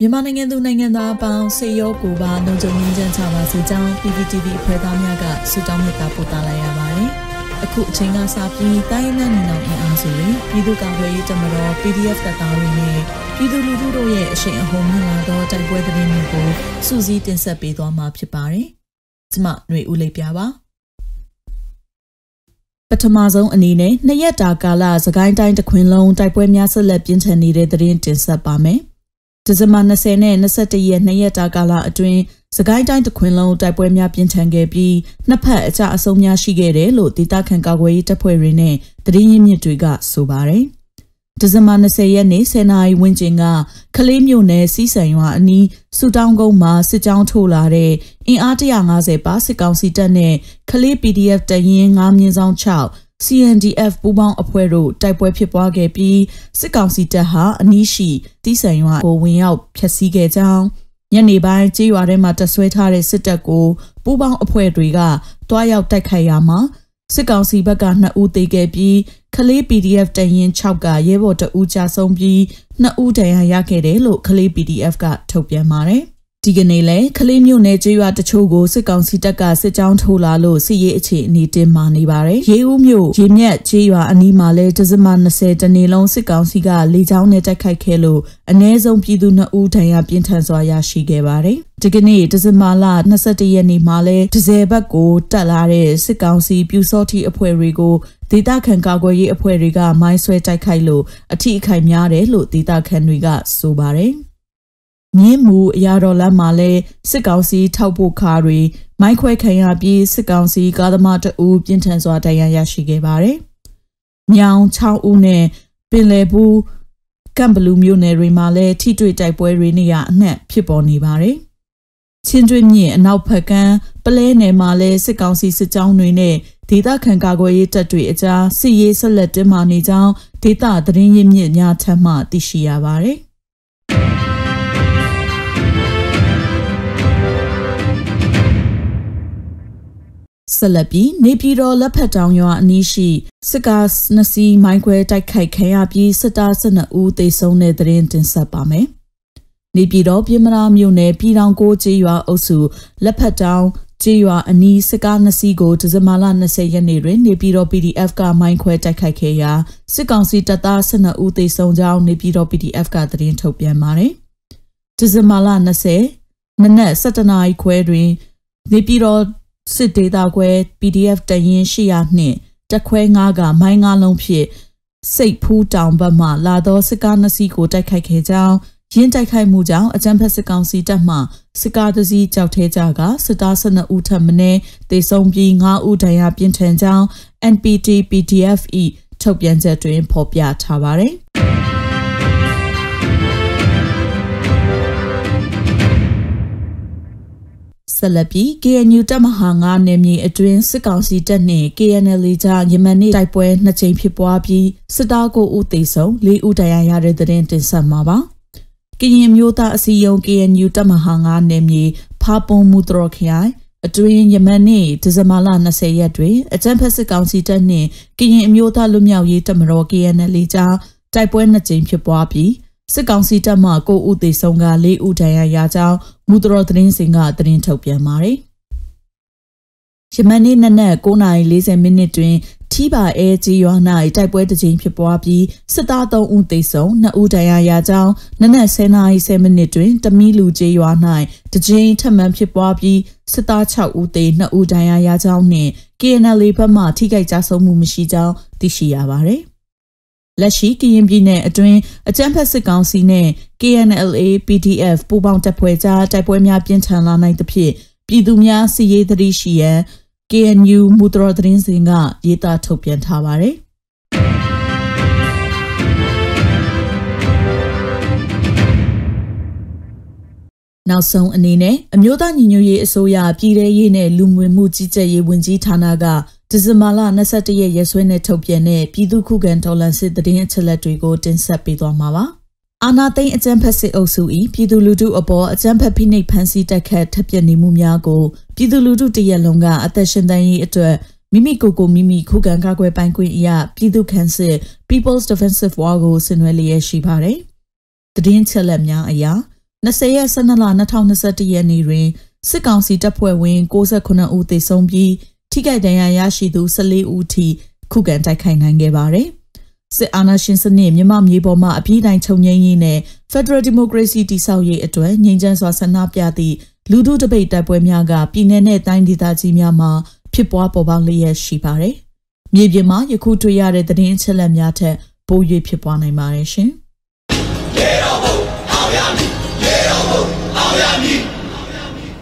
မြန်မာနိုင်ငံသူနိုင်ငံသားအပေါင်းစေရောကိုပါလုံခြုံရေးချမ်းချပါစေကြောင်း PPTV အဖွဲ့သားများကဆုတောင်းမေတ္တာပို့သလိုက်ရပါတယ်။အခုအချိန်ကစပြီးတိုင်းနဲ့နေအောင်အင်အားစုတွေပြည်သူ့ကာကွယ်ရေးတမတော် PDF တပ်သားတွေနဲ့ပြည်သူလူထုတို့ရဲ့အရှိန်အဟုန်မြင့်လာသောတိုက်ပွဲသတင်းတွေကိုစူးစီးတင်ဆက်ပေးသွားမှာဖြစ်ပါတယ်။ကျမຫນွေဦးလေးပြပါပထမဆုံးအနေနဲ့နှစ်ရက်တာကာလသခိုင်းတိုင်းတခွင်လုံးတိုက်ပွဲများဆက်လက်ပြင်းထန်နေတဲ့သတင်းတင်ဆက်ပါမယ်။ ဒီဇင်ဘာ20နဲ့21ရက်နှစ်ရက်တာကာလအတွင်းစကိုင်းတိုင်းတခွင်လုံးတိုက်ပွဲများပြင်းထန်ခဲ့ပြီးနှစ်ဖက်အကြအဆုံးများရှိခဲ့တယ်လို့ဒေသခံကာကွယ်ရေးတပ်ဖွဲ့တွေနဲ့သတင်းရင်းမြစ်တွေကဆိုပါတယ်။ဒီဇင်ဘာ20ရက်နေ့10နာရီဝန်းကျင်ကကလေးမြို့နယ်စီးဆန်ရွာအနီးစူတောင်းကုန်းမှာစစ်ကြောင်းထိုးလာတဲ့အင်အား150ပါစစ်ကောင်စီတပ်နဲ့ကလေး PDF တရင်9မြင်းဆောင်6 CNDF ပူးပေါင်းအဖွဲ့တို့တိုက်ပွဲဖြစ်ပွားခဲ့ပြီးစစ်ကောင်စီတပ်ဟာအနီးရှိတီးဆန်ရွာကိုဝင်ရောက်ဖျက်ဆီးခဲ့ကြောင်းညနေပိုင်းကြေးရွာထဲမှာတဆွဲထားတဲ့စစ်တပ်ကိုပူးပေါင်းအဖွဲ့တွေကတွားရောက်တိုက်ခိုက်ရမှာစစ်ကောင်စီဘက်က2ဦးသေခဲ့ပြီးခလေး PDF တရင်6ကရဲဘော်တအူးကြဆုံးပြီး2ဦးဒဏ်ရာရခဲ့တယ်လို့ခလေး PDF ကထုတ်ပြန်ပါတယ်။ ဒီကနေ့လဲခလေးမြို့နယ်ကျေးရွာတချို့ကိုစစ်ကောင်စီတပ်ကစစ်ကြောင်းထိုးလာလို့စစ်ရေးအခြေအနေတင်မာနေပါတယ်။ရေဦးမြို့ရေမြက်ကျေးရွာအနီးမှာလဲဒဇမ20တနေလုံးစစ်ကောင်စီကလေကြောင်းနဲ့တိုက်ခိုက်ခဲ့လို့အ ਨੇ ဆုံးပြည်သူ2ဦးဒဏ်ရာပြင်းထန်စွာရရှိခဲ့ပါတယ်။ဒီကနေ့ဒဇမလ21ရက်နေ့မှာလဲဒဇယ်ဘက်ကိုတက်လာတဲ့စစ်ကောင်စီပြူစောတိအဖွဲ့တွေကိုဒေသခံကာကွယ်ရေးအဖွဲ့တွေကမိုင်းဆွဲတိုက်ခိုက်လို့အထိအခိုက်များတယ်လို့ဒေသခံတွေကဆိုပါတယ်။ မြင်းမူအရာတော်လမ်းမှာလဲစစ်ကောင်စီထောက်ပို့ခါတွေမိုင်းခွဲခံရပြီးစစ်ကောင်စီကားသမားတအူးပြင်းထန်စွာဒဏ်ရာရရှိခဲ့ပါတယ်။မြောင်6ဦးနဲ့ပင်လယ်ဘူးကမ်ဘလူးမြို့နယ်တွေမှာလဲထိတွေ့တိုက်ပွဲတွေနေရအနှံ့ဖြစ်ပေါ်နေပါတယ်။ချင်းတွင်းမြင့်အနောက်ဘက်ကမ်းပလဲနယ်မှာလဲစစ်ကောင်စီစစ်ကြောင်းတွေနဲ့ဒေသခံကာကွယ်ရေးတပ်တွေအကြားစစ်ရေးဆက်လက်တင်းမာနေကြောင်းဒေသသတင်းရင်းမြစ်များထပ်မံသိရှိရပါတယ်။ ဆက်လက်ပြီးနေပြည်တော်လက်ဖက်တောင်ရွာအနီးရှိစစ်ကားနှစ်စီးမိုင်းခွဲတိုက်ခိုက်ခံရပြီးစစ်သား12ဦးသေဆုံးတဲ့တဲ့ရင်တင်ဆက်ပါမယ်။နေပြည်တော်ပြည်မနာမြို့နယ်ပြည်တော်ကိုကျေးရွာအုပ်စုလက်ဖက်တောင်ကျေးရွာအနီးစစ်ကားနှစ်စီးကိုဒီဇင်ဘာလ20ရက်နေ့တွင်နေပြည်တော် PDF ကမိုင်းခွဲတိုက်ခိုက်ခဲ့ရာစစ်ကောင်စီတပ်သား12ဦးသေဆုံးကြောင်းနေပြည်တော် PDF ကသတင်းထုတ်ပြန်ပါတယ်။ဒီဇင်ဘာလ20နနက်7:00နာရီခွဲတွင်နေပြည်တော် စစ်ဒေသခွဲ PDF တရင်800နှင့်တက်ခွဲ9ကမိုင်း9လုံးဖြင့်စိတ်ဖူးတောင်ဘက်မှလာသောစစ်ကားနှစ်စီးကိုတိုက်ခိုက်ခဲ့ကြောင်းရင်းတိုက်ခိုက်မှုကြောင့်အကြမ်းဖက်စစ်ကောင်စီတပ်မှစစ်ကားတစ်စီးကြောက်ထဲကြကစစ်သား12ဦးထပ်မံတေဆုံးပြီး9ဦးဒဏ်ရာပြင်းထန်ကြောင်း NPT PDF ၏ထုတ်ပြန်ချက်တွင်ဖော်ပြထားပါသည် ဆက်လက်ပြီး KNU တပ်မဟာ9နယ်မြေအတွင်းစစ်ကောင်စီတပ်နှင့် KNL ကြားယမန်နေ့တိုက်ပွဲနှစ်ကြိမ်ဖြစ်ပွားပြီးစစ်သားကိုဦးသေဆုံး၄ဦးဒဏ်ရာရတဲ့တဲ့တင်တင်ဆက်မှာပါ။ကရင်မျိုးသားအစည်းအရုံး KNU တပ်မဟာ9နယ်မြေဖာပွန်မူတရခရိုင်အတွင်းယမန်နေ့ဒီဇင်ဘာလ20ရက်တွင်အကြမ်းဖက်စစ်ကောင်စီတပ်နှင့်ကရင်အမျိုးသားလူမျိုးရေးတပ်မတော် KNL ကြားတိုက်ပွဲနှစ်ကြိမ်ဖြစ်ပွားပြီးစစ်ကောင်စီတပ်မှကိုဦးသေးဆုံးက၄ဦးဒဏ်ရာရကြောင်း မူတော်သတင်းစင်ကသတင်းထုတ်ပြန်ပါတယ်။ယမန်နေ့နနက်9:40မိနစ်တွင်ထီပါအဲကြီးရွာ၌တိုက်ပွဲတစ်ကြိမ်ဖြစ်ပွားပြီးစစ်သား3ဦးသေဆုံး2ဦးဒဏ်ရာရကြောင်းနနက်10:10မိနစ်တွင်တမီလူကြီးရွာ၌တစ်ကြိမ်ထပ်မံဖြစ်ပွားပြီးစစ်သား6ဦးသေ2ဦးဒဏ်ရာရကြောင်းနှင့် KNL ဘက်မှထိခိုက်ကြဆုံးမှုမရှိကြောင်းသိရှိရပါသည်။ လက်ရှိကရင်ပြည်နယ်အတွင်းအကြမ်းဖက်စစ်ကောင်စီနဲ့ KNLA PDF ပူးပေါင်းတပ်ဖွဲ့ကြားတိုက်ပွဲများပြင်းထန်လာနိုင်သဖြင့်ပြည်သူများစီရေးသတိရှိရန် KNU မူတရသတင်းစင်ကရေးသားထုတ်ပြန်ထားပါတယ်နောက်ဆုံးအနေနဲ့အမျိုးသားညီညွတ်ရေးအစိုးရပြည်ထရေးနဲ့လူမှုမှုကြီးကြပ်ရေးဝန်ကြီးဌာနက ဒီဇင်ဘာလ22ရက်ရက်စွဲနဲ့ထုတ်ပြန်တဲ့ပြည်သူ့ခုခံတော်လှန်စစ်တရင်အချက်လက်တွေကိုတင်ဆက်ပေးသွားမှာပါ။အာနာသိန်းအကြမ်းဖက်စစ်အုပ်စု၏ပြည်သူလူထုအပေါ်အကြမ်းဖက်ဖိနှိပ်ဖန်ဆီးတက်ခတ်ထပ်ပြနေမှုများကိုပြည်သူလူထုတရက်လုံးကအသက်ရှင်သန်ရေးအတွက်မိမိကိုယ်ကိုမိမိခုခံကာကွယ်ပိုင်ခွင့်အရာပြည်သူ့ခန့်စစ် People's Defensive War ကိုဆင်နွှဲလျက်ရှိပါတယ်။တည်င်းချက်လက်များအရာ20ရက်12လ2021ရက်နေ့တွင်စစ်ကောင်စီတပ်ဖွဲ့ဝင်69ဦးသေဆုံးပြီး ထိခိုက်ဒဏ်ရာရရှိသူ14ဦးထိခုခံတိုက်ခိုက်နိုင်ခဲ့ပါတယ်။စစ်အာဏာရှင်စနစ်မြမမြေပေါ်မှာအပြည့်တိုင်းချုပ်ငြိမ်းရေးနဲ့ Federal Democracy တည်ဆောက်ရေးအတွက်ငြိမ်းချမ်းစွာဆန္ဒပြသည့်လူထုတပိတ်တိုက်ပွဲများကပြည်내နဲ့တိုင်းဒေသကြီးများမှာဖြစ်ပွားပေါ်ပေါက်လျက်ရှိပါတယ်။မြေပြင်မှာယခုတွေ့ရတဲ့သတင်းအချက်အလက်များထက်ပို၍ဖြစ်ပွားနိုင်ပါတယ်ရှင်။ရေတော်ဘုံအောင်ရမည်ရေတော်ဘုံအောင်ရမည်